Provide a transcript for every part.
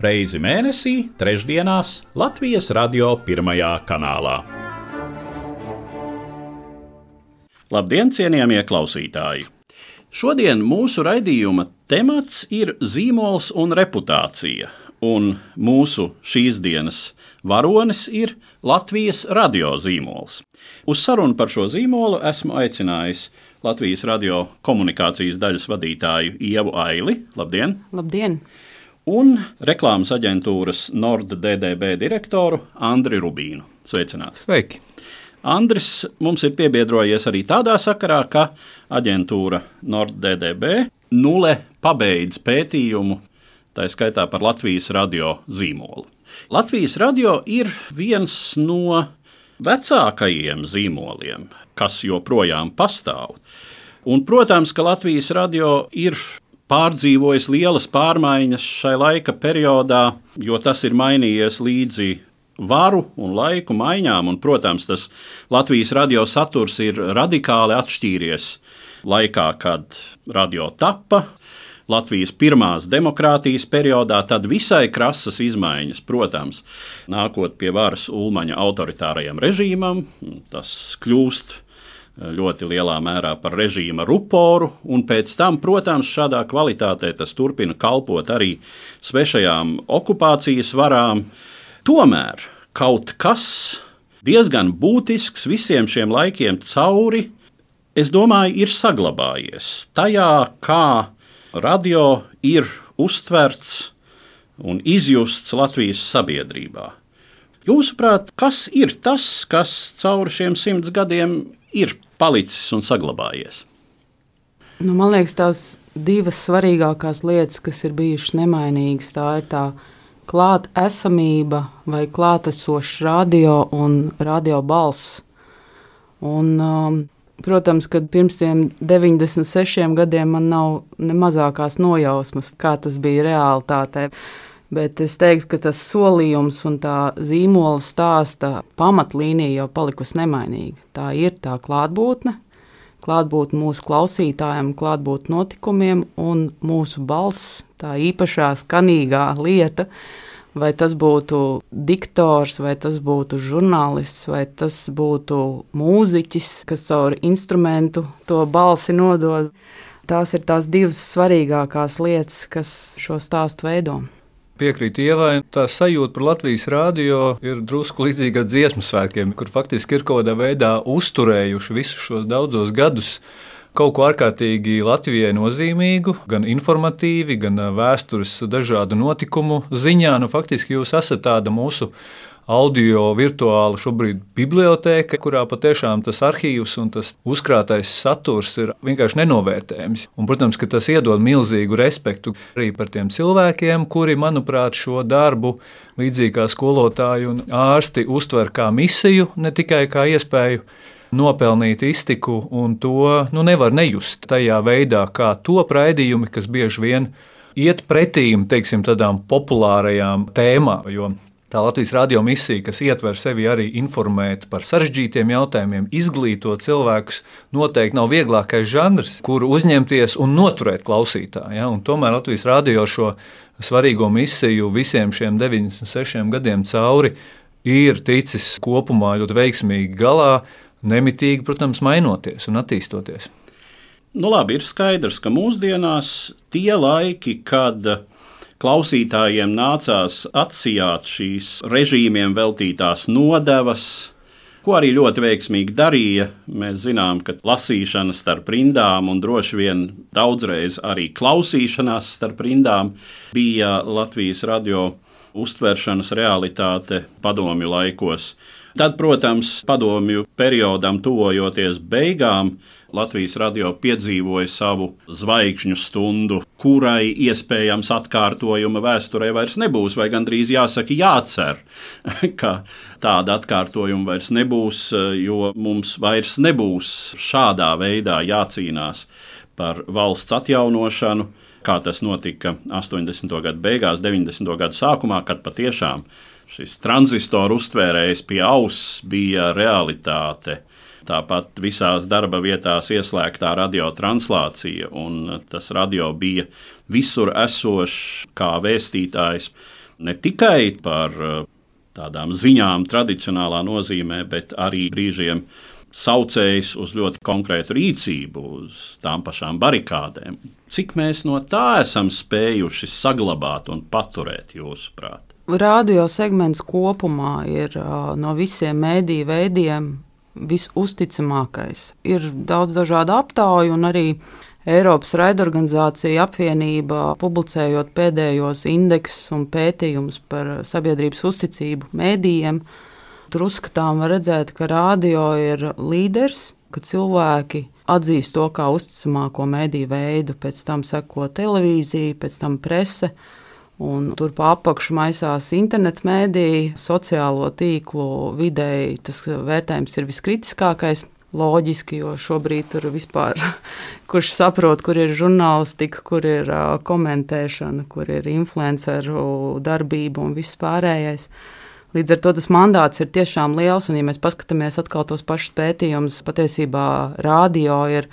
reizi mēnesī, trešdienās Latvijas radio pirmajā kanālā. Labdien, cienījamie klausītāji! Šodien mūsu raidījuma temats ir zīmols un reputācija, un mūsu šīs dienas varonis ir Latvijas radio zīmols. Uz sarunu par šo zīmolu esmu aicinājis Latvijas radio komunikācijas daļas vadītāju Ievu Aili. Labdien! Labdien! Un reklāmas aģentūras Nord DDB direktoru Andriu Rubīnu. Sveicināti! Sveiki! Andris mums ir piebiedrojies arī tādā sakarā, ka aģentūra NordDDB nulle pabeidz pētījumu, tā skaitā par Latvijas radio zīmolu. Latvijas radio ir viens no vecākajiem zīmoliem, kas joprojām pastāv. Un, protams, ka Latvijas radio ir pārdzīvojis lielas pārmaiņas šai laika periodā, jo tas ir mainījies līdzi varu un laiku maiņām, un, protams, tas Latvijas radio saturs ir radikāli atšķīries laikā, kad radio tappa. Latvijas pirmās demokrātijas periodā, tad visai krasas izmaiņas, protams, nākot pie varas Ulmaņa autoritārajam režīmam, tas kļūst ļoti lielā mērā par režīma ruporu, un pēc tam, protams, šādā kvalitātē tas turpina kalpot arī svešajām okupācijas varām. Tomēr kaut kas diezgan būtisks visiem šiem laikiem cauri, es domāju, ir saglabājies tajā, kā radio ir uztverts un izjusts Latvijas sabiedrībā. Jūsuprāt, kas ir tas, kas cauri šiem simts gadiem ir palicis un saglabājies? Nu, man liekas, tās divas svarīgākās lietas, kas ir bijušas nemainīgas, tā ir tā klāta esamība vai klātesošs radio un radio balss. Un, um, protams, ka pirms tam 96 gadiem man nav ne mazākās nojausmas, kā tas bija realitātē. Bet es teiktu, ka tas solījums un tā zīmola stāsta pamatlīnija jau palikusi nemainīga. Tā ir tā klātbūtne, klātbūtne mūsu klausītājiem, klātbūtne notikumiem un mūsu balss tā īpašā skanīgā lieta. Vai tas būtu diktors, vai tas būtu žurnālists, vai tas būtu mūziķis, kas caur instrumentu to balsi nodod. Tās ir tās divas svarīgākās lietas, kas šo stāstu veido. Piekrīt Ievai, tā sajūta par Latvijas rādio ir drusku līdzīga dziesmu svētkiem, kur faktiski ir kaut kādā veidā uzturējuši visus šos daudzos gadus kaut ko ārkārtīgi Latvijai nozīmīgu, gan informatīvi, gan vēstures dažādu notikumu ziņā. Nu, faktiski jūs esat tāda mūsu audio virtuāla šobrīd biblioteka, kurā patiešām tas arhīvs un tas uzkrātais saturs ir vienkārši nenovērtējams. Un, protams, ka tas iedod milzīgu respektu arī par tiem cilvēkiem, kuri, manuprāt, šo darbu līdzīgi kā skolotāji un ārsti uztver kā misiju, ne tikai kā iespēju nopelnīt iztiku, un to nu, nevar nejust tajā veidā, kā to raidījumi, kas bieži vien iet pretīm teiksim, tādām populārajām tēmām. Jo tā Latvijas radio misija, kas ietver sevi arī informēt par sarežģītiem jautājumiem, izglītot cilvēkus, noteikti nav vieglākais žanrs, kuru uzņemties un noturēt klausītāju. Ja? Un tomēr Latvijas radio šo svarīgo misiju visiem šiem 96 gadiem cauri ir ticis kopumā ļoti veiksmīgi galā nemitīgi, protams, mainoties un attīstoties. Nu, labi, ir skaidrs, ka mūsdienās tie laiki, kad klausītājiem nācās atsijāt šīs režīmiem veltītās nodevas, ko arī ļoti veiksmīgi darīja. Mēs zinām, ka lasīšana starp rindām un droši vien daudzreiz arī klausīšanās starp rindām bija Latvijas radio uztveršanas realitāte padomju laikos. Tad, protams, padomju periodam tuvojoties beigām, Latvijas radio piedzīvoja savu zvaigžņu stundu, kurai iespējams atkārtojuma vēsturē vairs nebūs, vai gandrīz jāsaka, jācer, ka tāda atkārtojuma vairs nebūs, jo mums vairs nebūs šādā veidā jācīnās par valsts atjaunošanu kā tas notika 80. gadu beigās, 90. gadu sākumā, kad patiešām šis tranzistoru uztvērējs pie auss bija realitāte. Tāpat visās darba vietās ieslēgtā radiotranslācija, un tas radio bija visur esošs kā vēstītājs ne tikai par uh, tādām ziņām tradicionālā nozīmē, bet arī brīžiem saucējs uz ļoti konkrētu rīcību, uz tām pašām barikādēm. Cik mēs no tā esam spējuši saglabāt un paturēt, jūsuprāt? Radio segments kopumā ir no visiem mēdīju veidiem visusticamākais. Ir daudz dažādu aptauju, un arī Eiropas raidorganizācija apvienība publicējot pēdējos indeksus un pētījumus par sabiedrības uzticību mēdījiem. Tur uzskatām, var redzēt, ka radio ir līderis, ka cilvēki atzīst to kā uzticamāko mediju veidu, pēc tam seko televīzija, pēc tam prese. Un tur pa apakšu maisās internetu mēdīja, sociālo tīklu vidēji tas vērtējums ir viskritiskākais. Loģiski, jo šobrīd tur vispār kurš saprot, kur ir žurnālistika, kur ir komentēšana, kur ir influenceru darbība un viss pārējais. Līdz ar to tas mandāts ir tiešām liels, un, ja mēs paskatāmies atkal tos pašus pētījumus, patiesībā rādio ir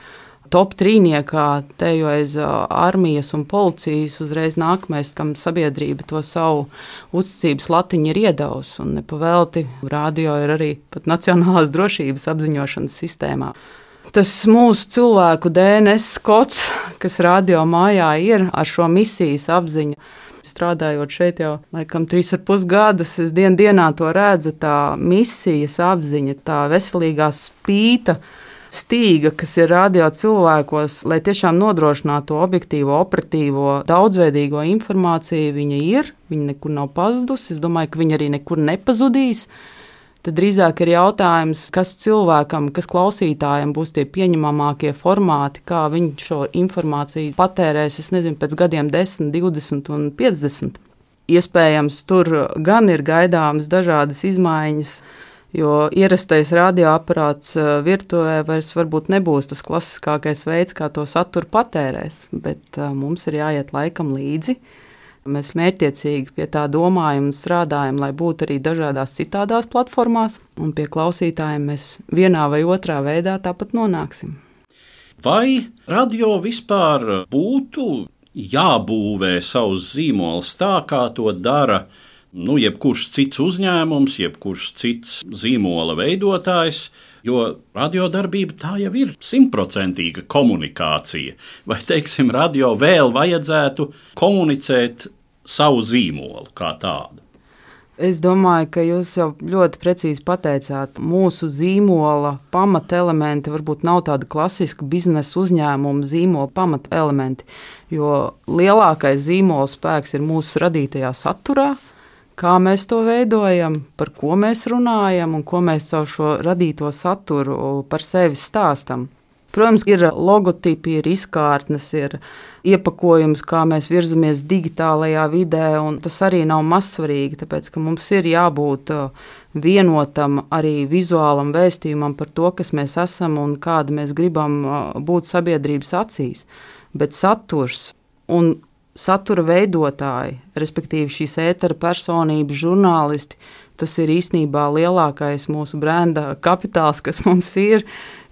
top trīniekā, te jau aiz armijas un policijas uzreiz nākamais, kam sabiedrība to savu uzticības latiņu ir iedavusi. Un nepavēlti radio ir arī pat Nacionālās drošības apziņošanas sistēmā. Tas mūsu cilvēku DNS kods, kas radio mājā ir ar šo misijas apziņu strādājot šeit jau laikam trīs ar pus gadus, es dien dienā to redzu, tā misijas apziņa, tā veselīgā spīta stīga, kas ir radio cilvēkos, lai tiešām nodrošinātu objektīvo, operatīvo, daudzveidīgo informāciju, viņa ir, viņa nekur nav pazudusi. Es domāju, ka viņa arī nekur nepazudīs. Tad drīzāk ir jautājums, kas cilvēkam, kas klausītājam būs tie pieņemamākie formāti, kā viņš šo informāciju patērēs, es nezinu, pēc gadiem 10, 20 un 50. Iespējams, tur gan ir gaidāmas dažādas izmaiņas, Jo ierastais radioaparāts eh, virtuvē vairs varbūt nebūs tas klasiskākais veids, kā to saturu patērēs, bet uh, mums ir jāiet laikam līdzi. Mēs mērķiecīgi pie tā domājam un strādājam, lai būtu arī dažādās citādās platformās, un pie klausītājiem mēs vienā vai otrā veidā tāpat nonāksim. Vai radio vispār būtu jābūvē savus zīmolus tā, kā to dara nu, jebkurš cits uzņēmums, jebkurš cits zīmola veidotājs. Jo radiodarbība tā jau ir simtprocentīga komunikācija. Vai, teiksim, radio vēl vajadzētu komunicēt savu zīmolu kā tādu? Es domāju, ka jūs jau ļoti precīzi pateicāt, mūsu zīmola pamatelementi varbūt nav tādi klasiski biznesa uzņēmuma zīmola pamatelementi, jo lielākais zīmola spēks ir mūsu radītajā saturā, kā mēs to veidojam, par ko mēs runājam un ko mēs caur šo radīto saturu par sevi stāstam. Protams, ir logotipi, ir izkārtnes, ir iepakojums, kā mēs virzamies digitālajā vidē, un tas arī nav mazsvarīgi, tāpēc ka mums ir jābūt uh, vienotam arī vizuālam vēstījumam par to, kas mēs esam un kāda mēs gribam uh, būt sabiedrības acīs. Bet saturs un satura veidotāji, respektīvi šīs ētera personības, žurnālisti. Tas ir īstenībā lielākais mūsu brenda kapitāls, kas mums ir.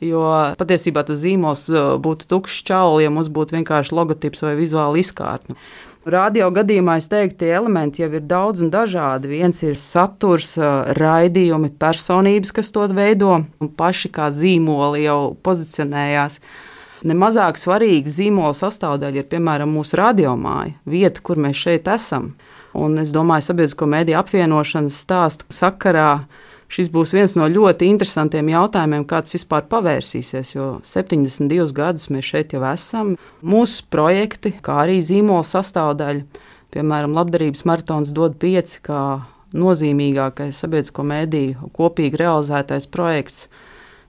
Jo patiesībā tas zīmols uh, būtu tukšs čaulis, ja mums būtu vienkārši logotips vai vizuāla izkārtne. Radio gadījumā es teiktu, tie elementi jau ir daudz un dažādi. Viens ir saturs, uh, raidījumi, personības, kas to veido, un paši kā zīmoli jau pozicionējās. Nemazāk svarīga zīmola sastāvdaļa ir piemēram mūsu radiomāja, vieta, kur mēs šeit esam. Un es domāju, sabiedrisko mediju apvienošanas stāstu sakarā šis būs viens no ļoti interesantiem jautājumiem, kāds vispār pavērsīsies. Jo 72 gadus mēs šeit jau esam. Mūsu projekti, kā arī zīmola sastāvdaļa, piemēram, labdarības maratons dod pieci, kā nozīmīgākais sabiedrisko mediju kopīgi realizētais projekts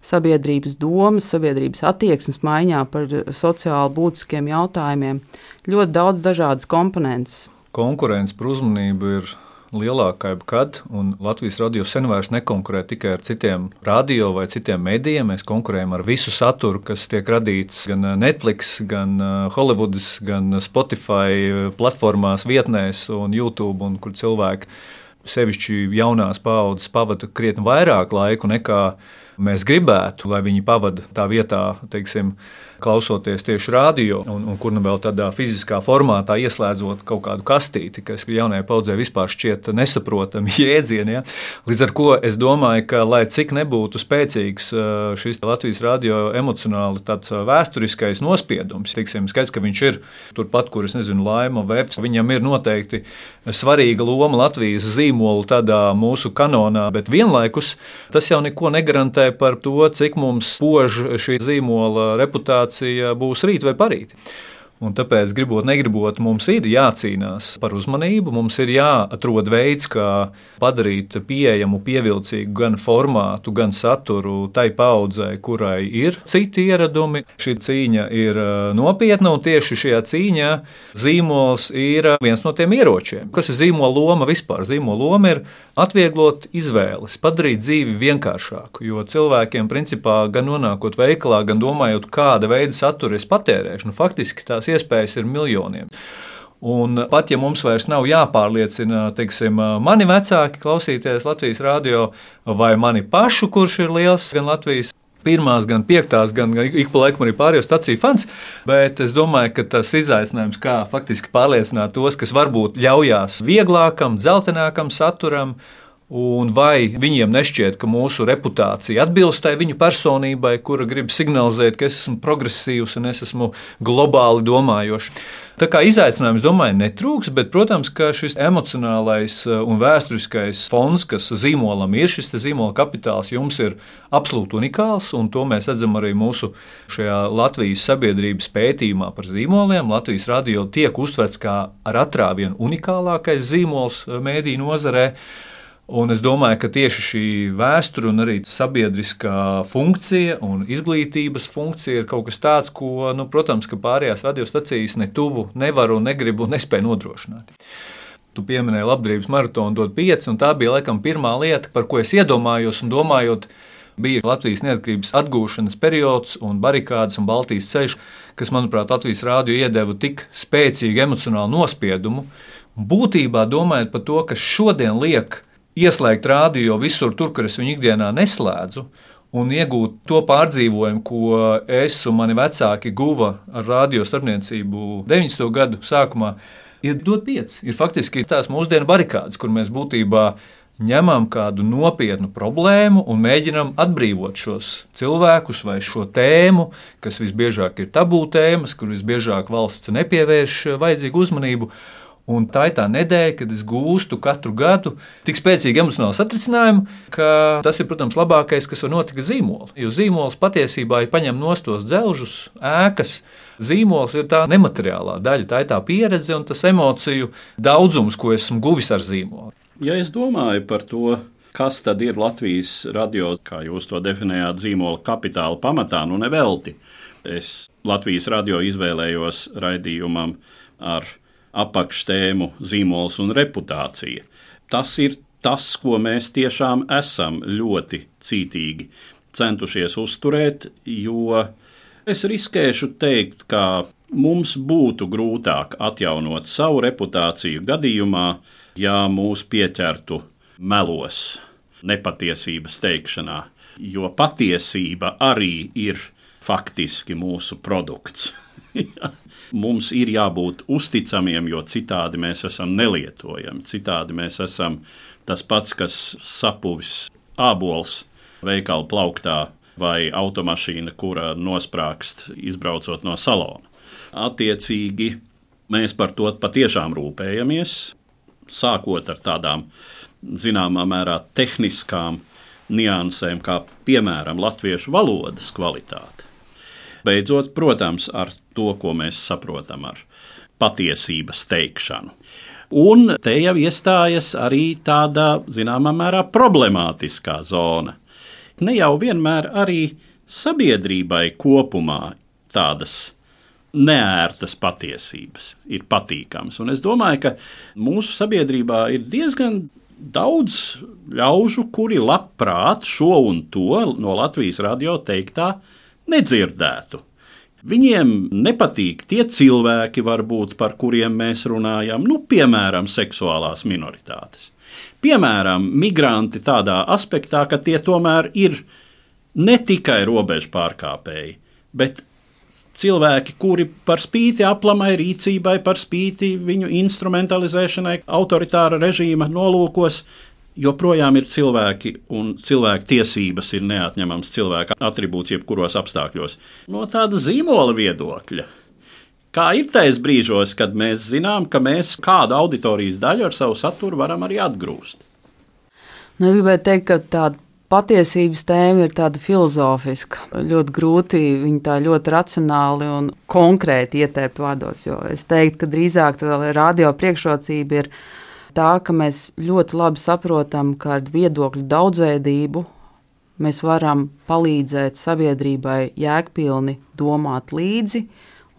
sabiedrības domas, sabiedrības attieksmes maiņā par sociāli būtiskiem jautājumiem. Ļoti daudz dažādas komponentes. Konkurence par uzmanību ir lielākā jebkad, un Latvijas radio sen vairs nekonkurē tikai ar citiem radio vai citiem medijiem. Mēs konkurējam ar visu saturu, kas tiek radīts gan Netflix, gan uh, Hollywoodas, gan Spotify platformās, vietnēs un YouTube, un kur cilvēki sevišķi jaunās paudzes pavada krietni vairāk laika nekā mēs gribētu, lai viņi pavada tā vietā, teiksim, klausoties tieši radio, un, un kur nu vēl tādā fiziskā formātā ieslēdzot kaut kādu kastīti, kas jaunajai paudzei vispār šķiet nesaprotami jēdzieni. Ja? Līdz ar to es domāju, ka lai cik nebūtu spēcīgs šis Latvijas radio emocionāli tāds vēsturiskais nospiedums, tiksim, skaidrs, ka viņš ir turpat, kur es nezinu, laima webs, viņam ir noteikti svarīga loma Latvijas zīmolu tādā mūsu kanonā, bet vienlaikus tas jau neko negarantē par to, cik mums spož šī zīmola reputācija situācija būs rīt vai parīt. Un tāpēc, gribot, negribot, mums ir jācīnās par uzmanību, mums ir jāatrod veids, kā padarīt pieejamu, pievilcīgu gan formātu, gan saturu tai paudzei, kurai ir citi ieradumi. Šī cīņa ir nopietna, un tieši šajā cīņā zīmols ir viens no tiem ieročiem. Kas ir zīmola loma vispār? Zīmola loma ir atvieglot izvēles, padarīt dzīvi vienkāršāku. Jo cilvēkiem, principā, gan nonākot veikalā, gan domājot, kāda veida saturu es patērēšu, nu, faktiski tās tās iespējas ir miljoniem. Un pat ja mums vairs nav jāpārliecina, teiksim, mani vecāki klausīties Latvijas radio vai mani pašu, kurš ir liels gan Latvijas pirmās, gan piektās, gan ik pa laikam arī pārējo stāciju fans. Bet es domāju, ka tas izaicinājums, kā faktiski pārliecināt tos, kas varbūt ļaujās vieglākam, dzeltenākam saturam, Un vai viņiem nešķiet, ka mūsu reputācija atbilst tai viņu personībai, kura grib signalizēt, ka es esmu progresīvs un es esmu globāli domājošs? Tā kā izaicinājums, domāju, netrūks, bet, protams, ka šis emocionālais uh, un vēsturiskais fons, kas zīmolam ir, šis zīmola kapitāls jums ir absolūti unikāls, un to mēs redzam arī mūsu Latvijas sabiedrības pētījumā par zīmoliem. Latvijas radio tiek uztverts kā ar atrāvienu unikālākais zīmols uh, mēdī nozarē. Un es domāju, ka tieši šī vēsture un arī sabiedriskā funkcija un izglītības funkcija ir kaut kas tāds, ko, nu, protams, pārējās radiostacijas ne tuvu nevar un negrib un nespēj nodrošināt. Tu pieminēji labdarības maratonu, dod pieci, un tā bija laikam pirmā lieta, par ko es iedomājos un domājot. Bija Latvijas neatkarības atgūšanas periods, un barikādas un Baltijas ceļš, kas, manuprāt, Latvijas rādio iedeva tik spēcīgu emocionālu nospiedumu. Būtībā domājot par to, kas šodien liek ieslēgt rādio visur, tur, kur es viņu ikdienā neslēdzu. Un iegūt to pārdzīvojumu, ko es un mani vecāki guva ar radio starpniecību 90. gadu sākumā, ir dot pieci. Ir faktiski tās mūsdienu barikādas, kur mēs būtībā ņemam kādu nopietnu problēmu un mēģinam atbrīvot šos cilvēkus vai šo tēmu, kas visbiežāk ir tabū tēmas, kur visbiežāk valsts nepievērš vajadzīgu uzmanību. Un tā ir tā nedēļa, kad es gūstu katru gadu tik spēcīgu emocionālu satricinājumu, ka tas ir, protams, labākais, kas var notikt zīmolam. Jo zīmols patiesībā ir paņem nostos dzelžus, ēkas. Zīmols ir tā nemateriālā daļa, tā ir tā pieredze un tas emociju daudzums, ko esmu guvis ar zīmolu. Ja es domāju par to, kas tad ir Latvijas radio, kā jūs to definējāt, zīmola kapitāla pamatā, nu nevelti. Es Latvijas radio izvēlējos raidījumam ar apakštēmu zīmols un reputācija. Tas ir tas, ko mēs tiešām esam ļoti cītīgi centušies uzturēt, jo es riskēšu teikt, ka mums būtu grūtāk atjaunot savu reputāciju gadījumā, ja mūs pieķertu melos, nepatiesības teikšanā, jo patiesība arī ir faktiski mūsu produkts. mums ir jābūt uzticamiem, jo citādi mēs esam nelietojami. Citādi mēs esam tas pats, kas sapuvis ābols veikala plauktā vai automašīna, kura nosprāgst izbraucot no salona. Attiecīgi, mēs par to patiešām rūpējamies, sākot ar tādām zināmā mērā tehniskām niansēm, kā piemēram latviešu valodas kvalitāte. Beidzot, protams, ar to, ko mēs saprotam ar patiesības teikšanu. Un te jau iestājas arī tāda, zināmā mērā, problemātiskā zona. ne jau vienmēr arī sabiedrībai kopumā tādas neērtas patiesības ir patīkamas. Un es domāju, ka mūsu sabiedrībā ir diezgan daudz ļaužu, kuri labprāt šo un to no Latvijas radio teiktā nedzirdētu. Viņiem nepatīk tie cilvēki, varbūt, par kuriem mēs runājam, nu, piemēram, seksuālās minoritātes. Piemēram, migranti tādā aspektā, ka tie tomēr ir ne tikai robežu pārkāpēji, bet cilvēki, kuri par spīti aplamai rīcībai, par spīti viņu instrumentalizēšanai autoritāra režīma nolūkos, joprojām ir cilvēki, un cilvēku tiesības ir neatņemams cilvēka attribūts jebkuros apstākļos. No tāda zīmola viedokļa. Kā ir tais brīžos, kad mēs zinām, ka mēs kādu auditorijas daļu ar savu saturu varam arī atgrūst? Nu, es gribēju teikt, ka tāda patiesības tēma ir tāda filozofiska. Ļoti grūti viņu tā ļoti racionāli un konkrēti ieteikt vārdos. Es teiktu, ka drīzāk tā radio priekšrocība ir tā, ka mēs ļoti labi saprotam, ka ar viedokļu daudzveidību mēs varam palīdzēt sabiedrībai jēgpilni domāt līdzi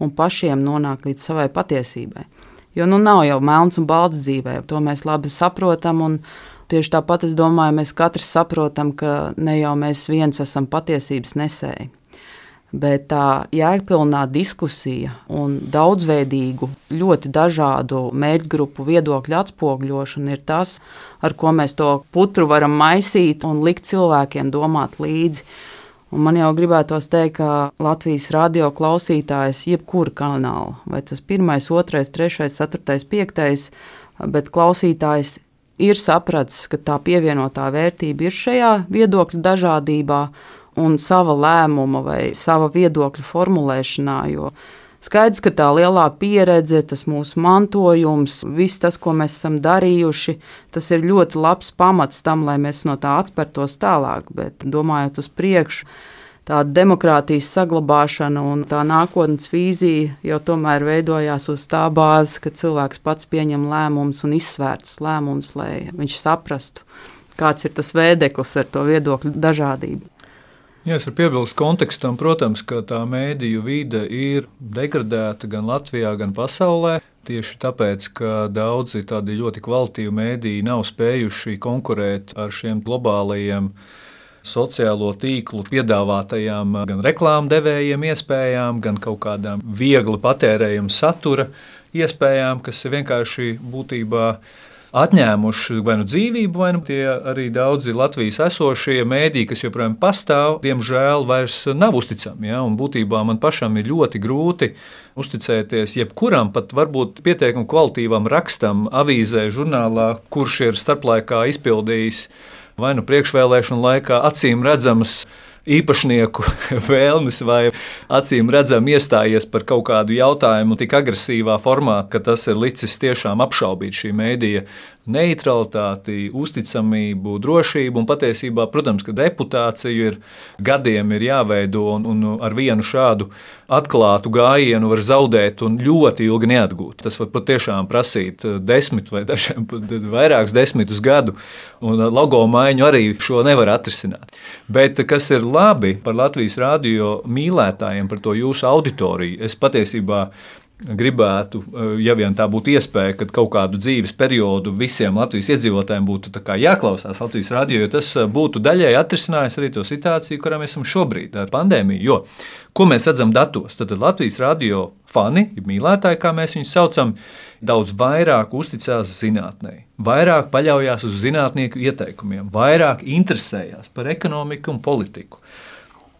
un pašiem nonākt līdz savai patiesībai. Jo nu nav jau melns un balts dzīvē, to mēs labi saprotam. Tieši tāpat es domāju, mēs katrs saprotam, ka ne jau mēs viens esam patiesības nesēji bet tā jēgpilnā diskusija un daudzveidīgu, ļoti dažādu mērķgrupu viedokļu atspoguļošana ir tas, ar ko mēs to putru varam maisīt un likt cilvēkiem domāt līdzi. Un man jau gribētos teikt, ka Latvijas radio klausītājs, jebkura kanāla, vai tas pirmais, otrais, trešais, ceturtais, piektais, bet klausītājs ir sapratis, ka tā pievienotā vērtība ir šajā viedokļu dažādībā un sava lēmuma vai sava viedokļa formulēšanā. Jo skaidrs, ka tā lielā pieredze, tas mūsu mantojums, viss tas, ko mēs esam darījuši, tas ir ļoti labs pamats tam, lai mēs no tā atspērtos tālāk. Bet domājot uz priekšu, tā demokrātijas saglabāšana un tā nākotnes vīzija jau tomēr veidojās uz tā bāzes, ka cilvēks pats pieņem lēmumus un izsvērts lēmumus, lai viņš saprastu, kāds ir tas veideklis ar to viedokļu dažādību. Jā, es varu piebilst kontekstam, protams, ka tā mēdīju vide ir degradēta gan Latvijā, gan pasaulē. Tieši tāpēc, ka daudzi tādi ļoti kvalitīvi mēdīji nav spējuši konkurēt ar šiem globālajiem sociālo tīklu piedāvātajām gan reklāmdevējiem iespējām, gan kaut kādām viegli patērējama satura iespējām, kas ir vienkārši būtībā atņēmuši vai nu dzīvību, vai nu tie arī daudzi Latvijas esošie mēdīji, kas joprojām pastāv, diemžēl vairs nav uzticami. Ja? Un būtībā man pašam ir ļoti grūti uzticēties jebkuram, pat varbūt pietiekami kvalitīvam rakstam, avīzē, žurnālā, kurš ir starplaikā izpildījis vai nu priekšvēlēšanu laikā acīm redzamas īpašnieku vēlmes vai acīm redzami iestājies par kaut kādu jautājumu tik agresīvā formā, ka tas ir licis tiešām apšaubīt šī mēdīja neutralitāti, uzticamību, drošību. Un patiesībā, protams, ka reputāciju ir gadiem ir jāveido, un, un ar vienu šādu atklātu gājienu var zaudēt un ļoti ilgi neatgūt. Tas var patiešām prasīt desmit vai dažiem vairākus desmitus gadu, un logo maiņu arī šo nevar atrisināt. Bet kas ir labi par Latvijas radio mīlētājiem, par to jūsu auditoriju, es patiesībā gribētu, eh, ja vien tā būtu iespēja, kad kaut kādu dzīves periodu visiem Latvijas iedzīvotājiem būtu jāklausās Latvijas radio, jo tas eh, būtu daļai atrisinājis arī to situāciju, kurā mēs esam šobrīd ar pandēmiju. Jo, ko mēs redzam datos? Tad Latvijas radio fani, mīlētāji, kā mēs viņus saucam, daudz vairāk uzticās zinātnē, vairāk paļaujas uz zinātnieku ieteikumiem, vairāk interesējās par ekonomiku un politiku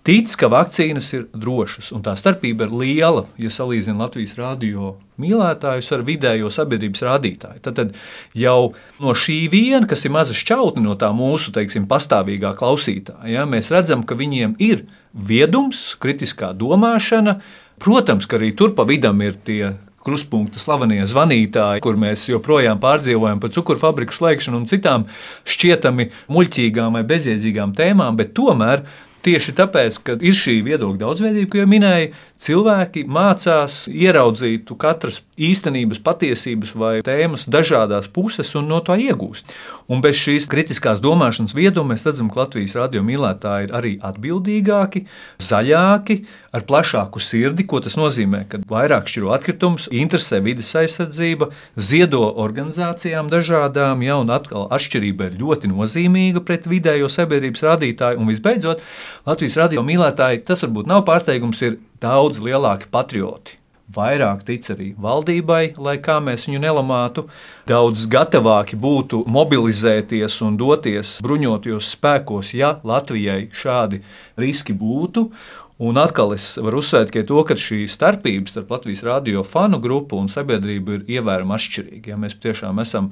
tic, ka vakcīnas ir drošas, un tā starpība ir liela, ja salīdzinām Latvijas radio mīlētājus ar vidējo sabiedrības rādītāju. Tad, tad jau no šī viena, kas ir maza šķautne no tā mūsu teiksim, pastāvīgā klausītāja, ja, mēs redzam, ka viņiem ir viedums, kritiskā domāšana. Protams, ka arī tur pa vidam ir tie kruspunkta slavenie zvanītāji, kur mēs joprojām pārdzīvojam par cukuru fabriku slēgšanu un citām šķietami muļķīgām vai bezjēdzīgām tēmām, bet tomēr Tieši tāpēc, ka ir šī viedokļa daudzveidība, ko jau minēju, cilvēki mācās ieraudzīt katras īstenības, patiesības vai tēmas dažādās puses un no tā iegūst. Un bez šīs kritiskās domāšanas vieduma mēs redzam, ka Latvijas radio mīlētāji ir arī atbildīgāki, zaļāki, ar plašāku sirdi, ko tas nozīmē, kad vairāk šķiro atkritumus, interesē vidas aizsardzība, ziedo organizācijām dažādām, ja un atkal atšķirība ir ļoti nozīmīga pret vidējo sabiedrības rādītāju. Un visbeidzot, Latvijas radio mīlētāji, tas varbūt nav pārsteigums, ir daudz lielāki patrioti vairāk tic arī valdībai, lai kā mēs viņu nelamātu, daudz gatavāki būtu mobilizēties un doties bruņotajos spēkos, ja Latvijai šādi riski būtu. Un atkal es varu uzsvērt to, ka šī starpība starp Latvijas radio fanu grupu un sabiedrību ir ievērojami atšķirīga. Ja mēs tiešām esam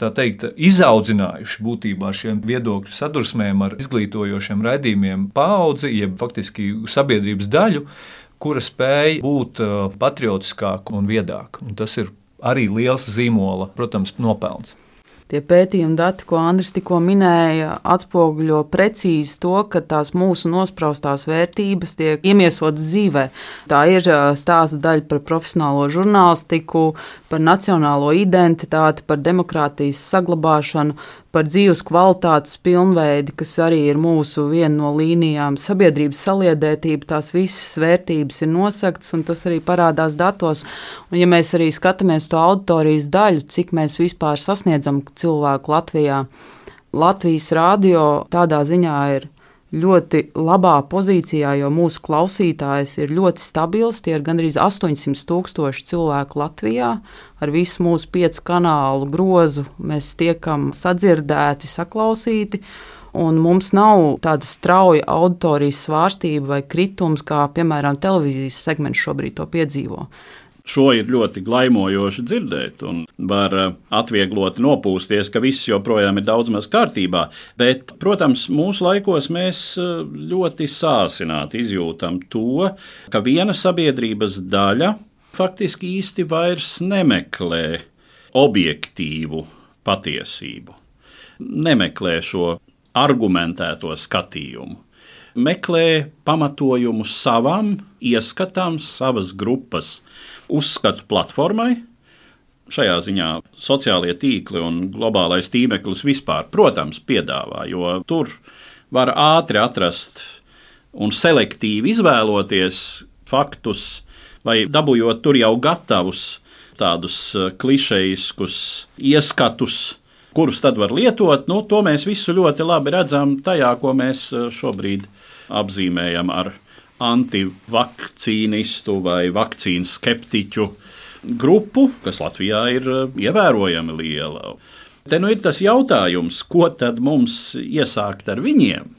teikt, izaudzinājuši būtībā šiem viedokļu sadursmēm ar izglītojošiem raidījumiem paudzi, jeb faktiski sabiedrības daļu, kura spēj būt uh, patriotiskāka un viedāka. Un tas ir arī liels zīmola, protams, nopelns. Tie pētījumi dati, ko Andris tikko minēja, atspoguļo precīzi to, ka tās mūsu nospraustās vērtības tiek iemiesotas dzīvē. Tā ir uh, stāsta daļa par profesionālo žurnālistiku, par nacionālo identitāti, par demokrātijas saglabāšanu, par dzīves kvalitātes pilnveidi, kas arī ir mūsu viena no līnijām. Sabiedrības saliedētība, tās visas vērtības ir nosaktas, un tas arī parādās datos. Un, ja mēs arī skatāmies to auditorijas daļu, cik mēs vispār sasniedzam cilvēku Latvijā, Latvijas rādio tādā ziņā ir ļoti labā pozīcijā, jo mūsu klausītājs ir ļoti stabils. Tie ir gandrīz 800 tūkstoši cilvēku Latvijā. Ar visu mūsu piecu kanālu grozu mēs tiekam sadzirdēti, saklausīti. Un mums nav tāda strauja auditorijas svārstība vai kritums, kā piemēram televīzijas segments šobrīd to piedzīvo. Šo ir ļoti glaimojoši dzirdēt, un var eh, atvieglot nopūsties, ka viss joprojām ir daudz maz kārtībā. Bet, protams, mūsu laikos mēs eh, ļoti sāsināti izjūtam to, ka viena sabiedrības daļa faktiski īsti vairs nemeklē objektīvu patiesību, nemeklē šo argumentēto skatījumu meklē pamatojumu savam ieskatām, savas grupas uzskatu platformai. Šajā ziņā sociālie tīkli un globālais tīmeklis vispār, protams, piedāvā, jo tur var ātri atrast un selektīvi izvēloties faktus, vai dabūjot tur jau gatavus tādus eh, klišejiskus ieskatus, kurus tad var lietot. Nu, to mēs visu ļoti labi redzam tajā, ko mēs eh, šobrīd apzīmējam ar antivakcīnistu vai vakcīnu skeptiķu grupu, kas Latvijā ir eh, ievērojami liela. Te nu ir tas jautājums, ko tad mums iesākt ar viņiem?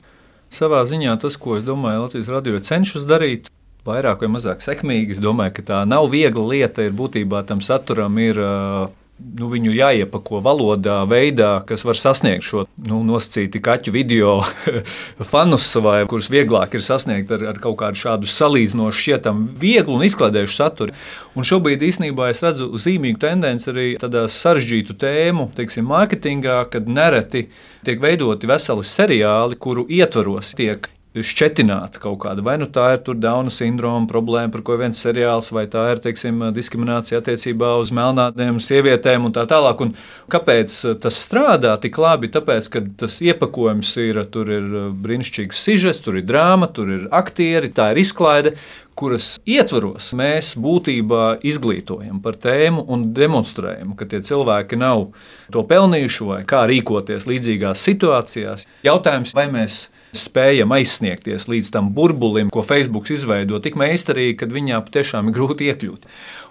Savā ziņā tas, ko es domāju, Latvijas radio cenšas darīt, vairāk vai mazāk sekmīgi. Es domāju, ka tā nav viegla lieta. Ir būtībā tam saturam ir uh, nu, viņu jāiepako valodā, veidā, kas var sasniegt šo nu, nosacītu kaķu video fanus, vai kurus vieglāk ir sasniegt ar, ar kaut kādu šādu salīdzinošu, šķietamu, vieglu un izklaidējušu saturu. Un šobrīd īstenībā es redzu zīmīgu tendenci arī tādā sarežģītu tēmu, teiksim, mārketingā, kad nereti tiek veidoti veseli seriāli, kuru ietvaros tiek šķetināta kaut kāda. Vai nu tā ir Dauna sindroma problēma, par ko viens seriāls, vai tā ir teiksim, diskriminācija attiecībā uz melnādiem sievietēm un tā tālāk. Un kāpēc tas strādā tik labi? Tāpēc, ka tas iepakojums ir, tur ir brīnišķīgs sižets, tur ir drāma, tur ir aktieri, tā ir izklaide, kuras ietvaros mēs būtībā izglītojam par tēmu un demonstrējam, ka tie cilvēki nav to pelnījuši vai kā rīkoties līdzīgās situācijās. Jautājums, vai mēs spējam aizsniegties līdz tam burbulim, ko Facebook izveido tik meistarīgi, ka viņā patiešām ir grūti iekļūt.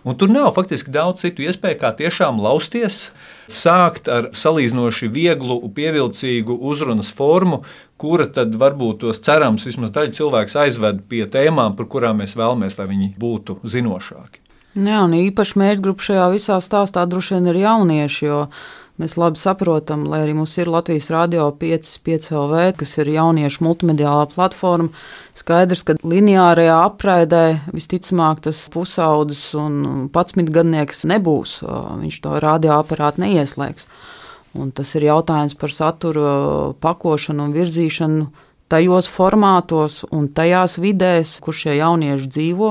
Un tur nav faktiski daudz citu iespēju, kā tiešām lausties, sākt ar salīdzinoši vieglu, pievilcīgu uzrunas formu, kura tad varbūt tos cerams vismaz daļu cilvēku aizved pie tēmām, par kurām mēs vēlamies, lai viņi būtu zinošāki. Jā, un īpaši mērķgrupa šajā visā stāstā droši vien ir jaunieši, jo Mēs labi saprotam, lai arī mums ir Latvijas Rādio 5, 5 LV, kas ir jauniešu multimediālā platforma. Skaidrs, ka lineārajā apraidē visticamāk tas pusaudzis un patsmitgadnieks nebūs. Viņš to radioaparātu neieslēgs. Un tas ir jautājums par satura pakošanu un virzīšanu tajos formātos un tajās vidēs, kur šie jaunieši dzīvo.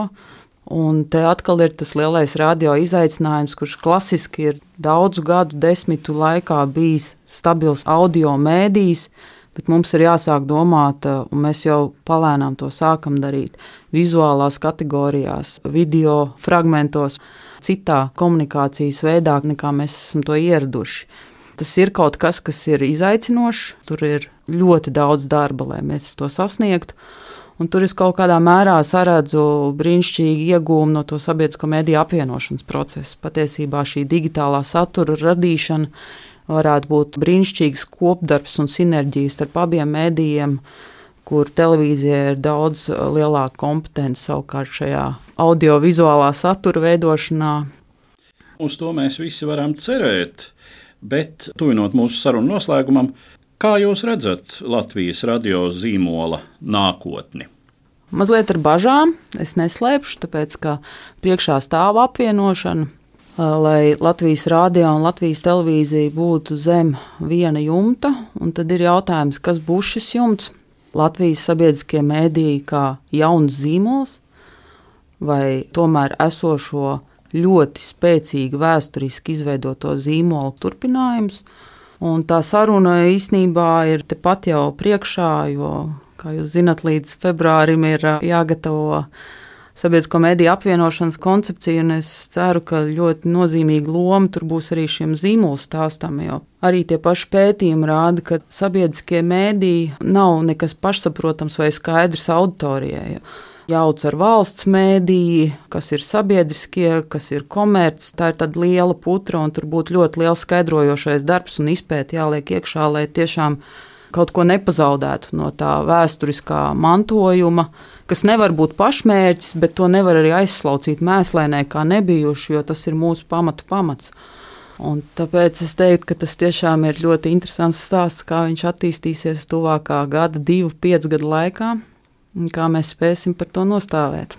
Un te atkal ir tas lielais radio izaicinājums, kurš klasiski ir daudzu gadu desmitu laikā bijis stabils audio mēdījis, bet mums ir jāsāk domāt, un mēs jau palēnām to sākam darīt, vizuālās kategorijās, video fragmentos, citā komunikācijas veidā, nekā mēs esam to ieraduši. Tas ir kaut kas, kas ir izaicinošs, tur ir ļoti daudz darba, lai mēs to sasniegtu. Un tur es kaut kādā mērā saredzu brīnišķīgi iegūmu no to sabiedrisko mediju apvienošanas procesa. Patiesībā šī digitālā satura radīšana varētu būt brīnišķīgs kopdarbs un sinerģijas starp abiem mēdījiem, kur televīzija ir daudz lielāka kompetence savukārt šajā audiovizuālā satura veidošanā. Uz to mēs visi varam cerēt, bet tuvinot mūsu sarunu noslēgumam, Kā jūs redzat Latvijas radio zīmola nākotni? Mazliet ar bažām, es neslēpšu, tāpēc ka priekšā stāv apvienošana, lai Latvijas rādio un Latvijas televīzija būtu zem viena jumta. Tad ir jautājums, kas būs šis jumts? Latvijas sabiedriskie mēdīji kā jauns zīmols vai tomēr esošo ļoti spēcīgu vēsturiski izveidoto zīmolu turpinājums. Un tā saruna īsnībā ir tepat jau priekšā, jo, kā jūs zinat, līdz februārim ir jāgatavo sabiedrisko mediju apvienošanas koncepcija, un es ceru, ka ļoti nozīmīga loma tur būs arī šiem zīmolu stāstam, jo arī tie paši pētījumi rāda, ka sabiedriskie mediji nav nekas pašsaprotams vai skaidrs auditorijai jauc ar valsts mēdīju, kas ir sabiedriskie, kas ir komerci. Tā ir tāda liela putra, un tur būtu ļoti liels skaidrojošais darbs un izpēta jāliek iekšā, lai tiešām kaut ko nepazaudētu no tā vēsturiskā mantojuma, kas nevar būt pašmērķis, bet to nevar arī aizslaucīt mēslēnē, kā nebijuši, jo tas ir mūsu pamatu pamats. Un tāpēc es teiktu, ka tas tiešām ir ļoti interesants stāsts, kā viņš attīstīsies tuvākā gada, divu, piecu gadu laikā kā mēs spēsim par to nostāvēt.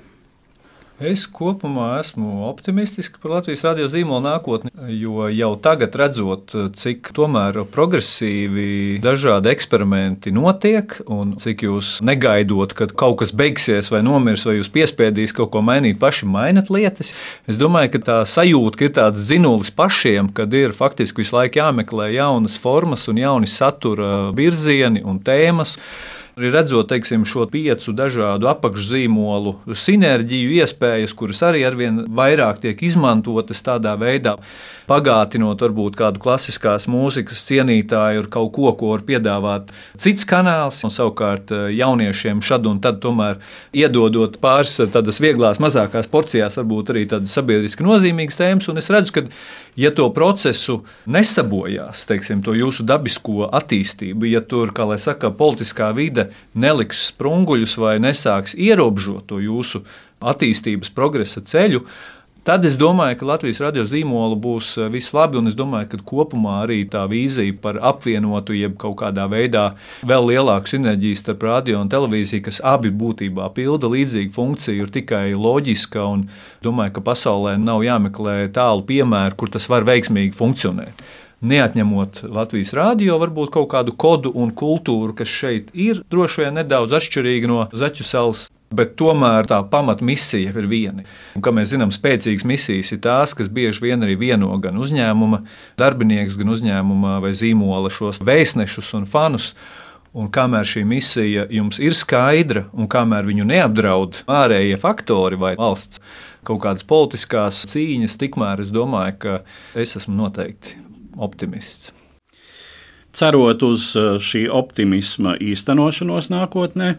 Es kopumā esmu optimistisks par Latvijas radio zīmola nākotni, jo jau tagad redzot, cik progresīvi dažādi eksperimenti notiek, un cik jūs negaidot, kad kaut kas beigsies vai nomirs, vai jūs piespiedīs kaut ko mainīt, paši mainat lietas. Es domāju, ka tā sajūta, ka ir tāds zinulis pašiem, kad ir faktiski visu laiku jāmeklē jaunas formas un jauni satura virzieni un tēmas. Arī redzot teiksim, šo piecu dažādu apakšzīmolu sinerģiju, iespējas, kuras arī arvien vairāk tiek izmantotas tādā veidā, pagātinot varbūt kādu klasiskās mūzikas cienītāju ar kaut ko, ko var piedāvāt cits kanāls, un savukārt eh, jauniešiem šad un tad tomēr iedodot pāris tādas vieglās, mazākās porcijās, varbūt arī tādas sabiedriski nozīmīgas tēmas. Un es redzu, ka ja to procesu nesabojās, teiksim, to jūsu dabisko attīstību, ja tur, kā lai saka, politiskā vide neliks sprunguļus vai nesāks ierobežot to jūsu attīstības progresa ceļu, Tad es domāju, ka Latvijas radio zīmola būs eh, viss labi, un es domāju, ka kopumā arī tā vīzija par apvienotu, jeb kaut kādā veidā vēl lielāku sinerģiju starp radio un televīziju, kas abi būtībā pilda līdzīgu funkciju, ir tikai loģiska. Domāju, ka pasaulē nav jāmeklē tālu piemēru, kur tas var veiksmīgi funkcionēt neatņemot Latvijas rādio, varbūt kaut kādu kodu un kultūru, kas šeit ir droši vien nedaudz atšķirīga no Zaķu salas. Bet tomēr tā pamatmisija ir viena. Un, kā mēs zinām, spēcīgas misijas ir tās, kas bieži vien arī vieno gan uzņēmuma darbinieks, gan uzņēmuma vai zīmola šos vēstnešus un fanus. Un kamēr šī misija jums ir skaidra, un kamēr viņu neapdraud ārējie faktori vai valsts kaut kādas politiskās cīņas, tikmēr es domāju, ka es esmu noteikti optimists. Cerot uz uh, šī optimisma īstenošanos nākotnē,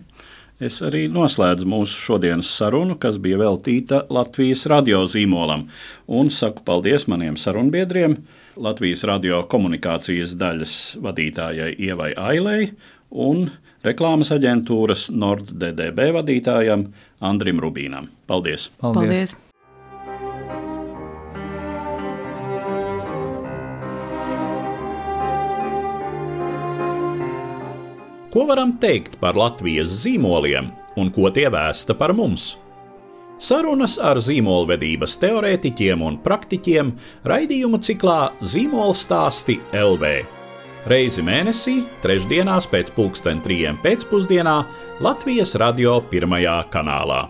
es arī noslēdzu mūsu šodienas sarunu, kas bija veltīta Latvijas radio zīmolam, un saku paldies maniem sarunbiedriem, Latvijas radio komunikācijas daļas vadītājai Ievai Ailei un reklāmas aģentūras NordDDB vadītājam Andrim Rubīnam. Paldies! Paldies. paldies. Ko varam teikt par Latvijas zīmoliem un ko tie vēsta par mums? Sarunas ar zīmolvedības teorētiķiem un praktiķiem raidījumu ciklā Zīmola stāsti LV. Reizi mēnesī, trešdienās pēc pulksten trijiem pēcpusdienā Latvijas radio pirmajā kanālā.